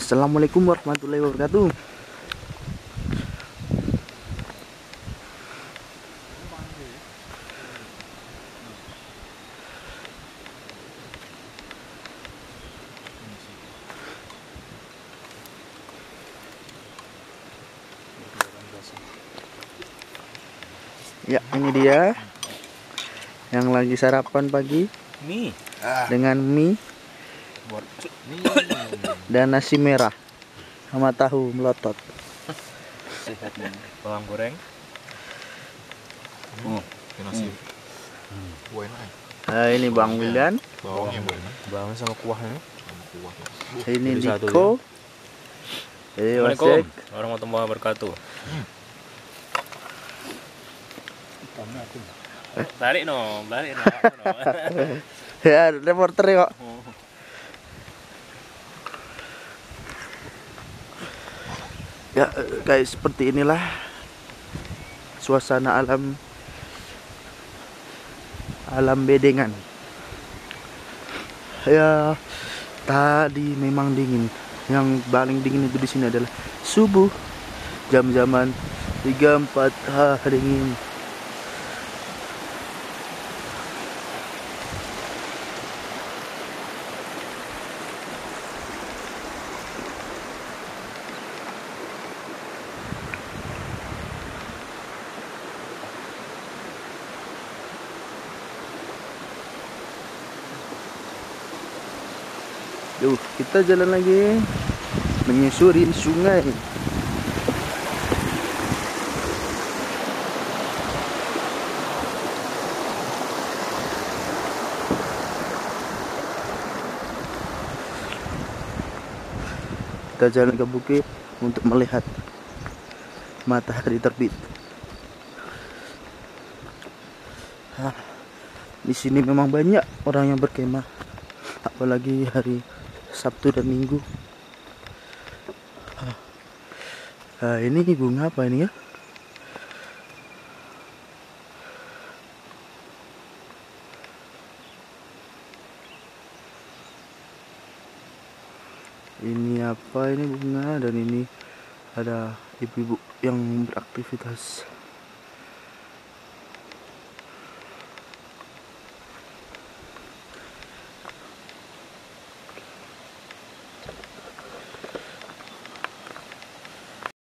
Assalamualaikum warahmatullahi wabarakatuh. Ya, ini dia yang lagi sarapan pagi Mie. dengan mie dan nasi merah sama tahu melotot. Sehat nih. Bawang goreng. Oh, nasi. Ya. Nah, ini Bang Wildan, Bawangnya. Bawang sama kuahnya. Sama kuah. ini Diko. Jadi Assalamualaikum Wasek. warahmatullahi wabarakatuh. Balik no, balik no. Ya, reporter ya kok. Ya, guys, seperti inilah suasana alam alam bedengan. Ya, tadi memang dingin. Yang paling dingin itu di sini adalah subuh jam-jaman 3 4 ah dingin. Yuk, kita jalan lagi menyusuri sungai. Kita jalan ke bukit untuk melihat matahari terbit. Di sini memang banyak orang yang berkemah apalagi hari Sabtu dan Minggu. Ah, ah, ini bunga apa ini ya? Ini apa ini bunga dan ini ada ibu-ibu yang beraktivitas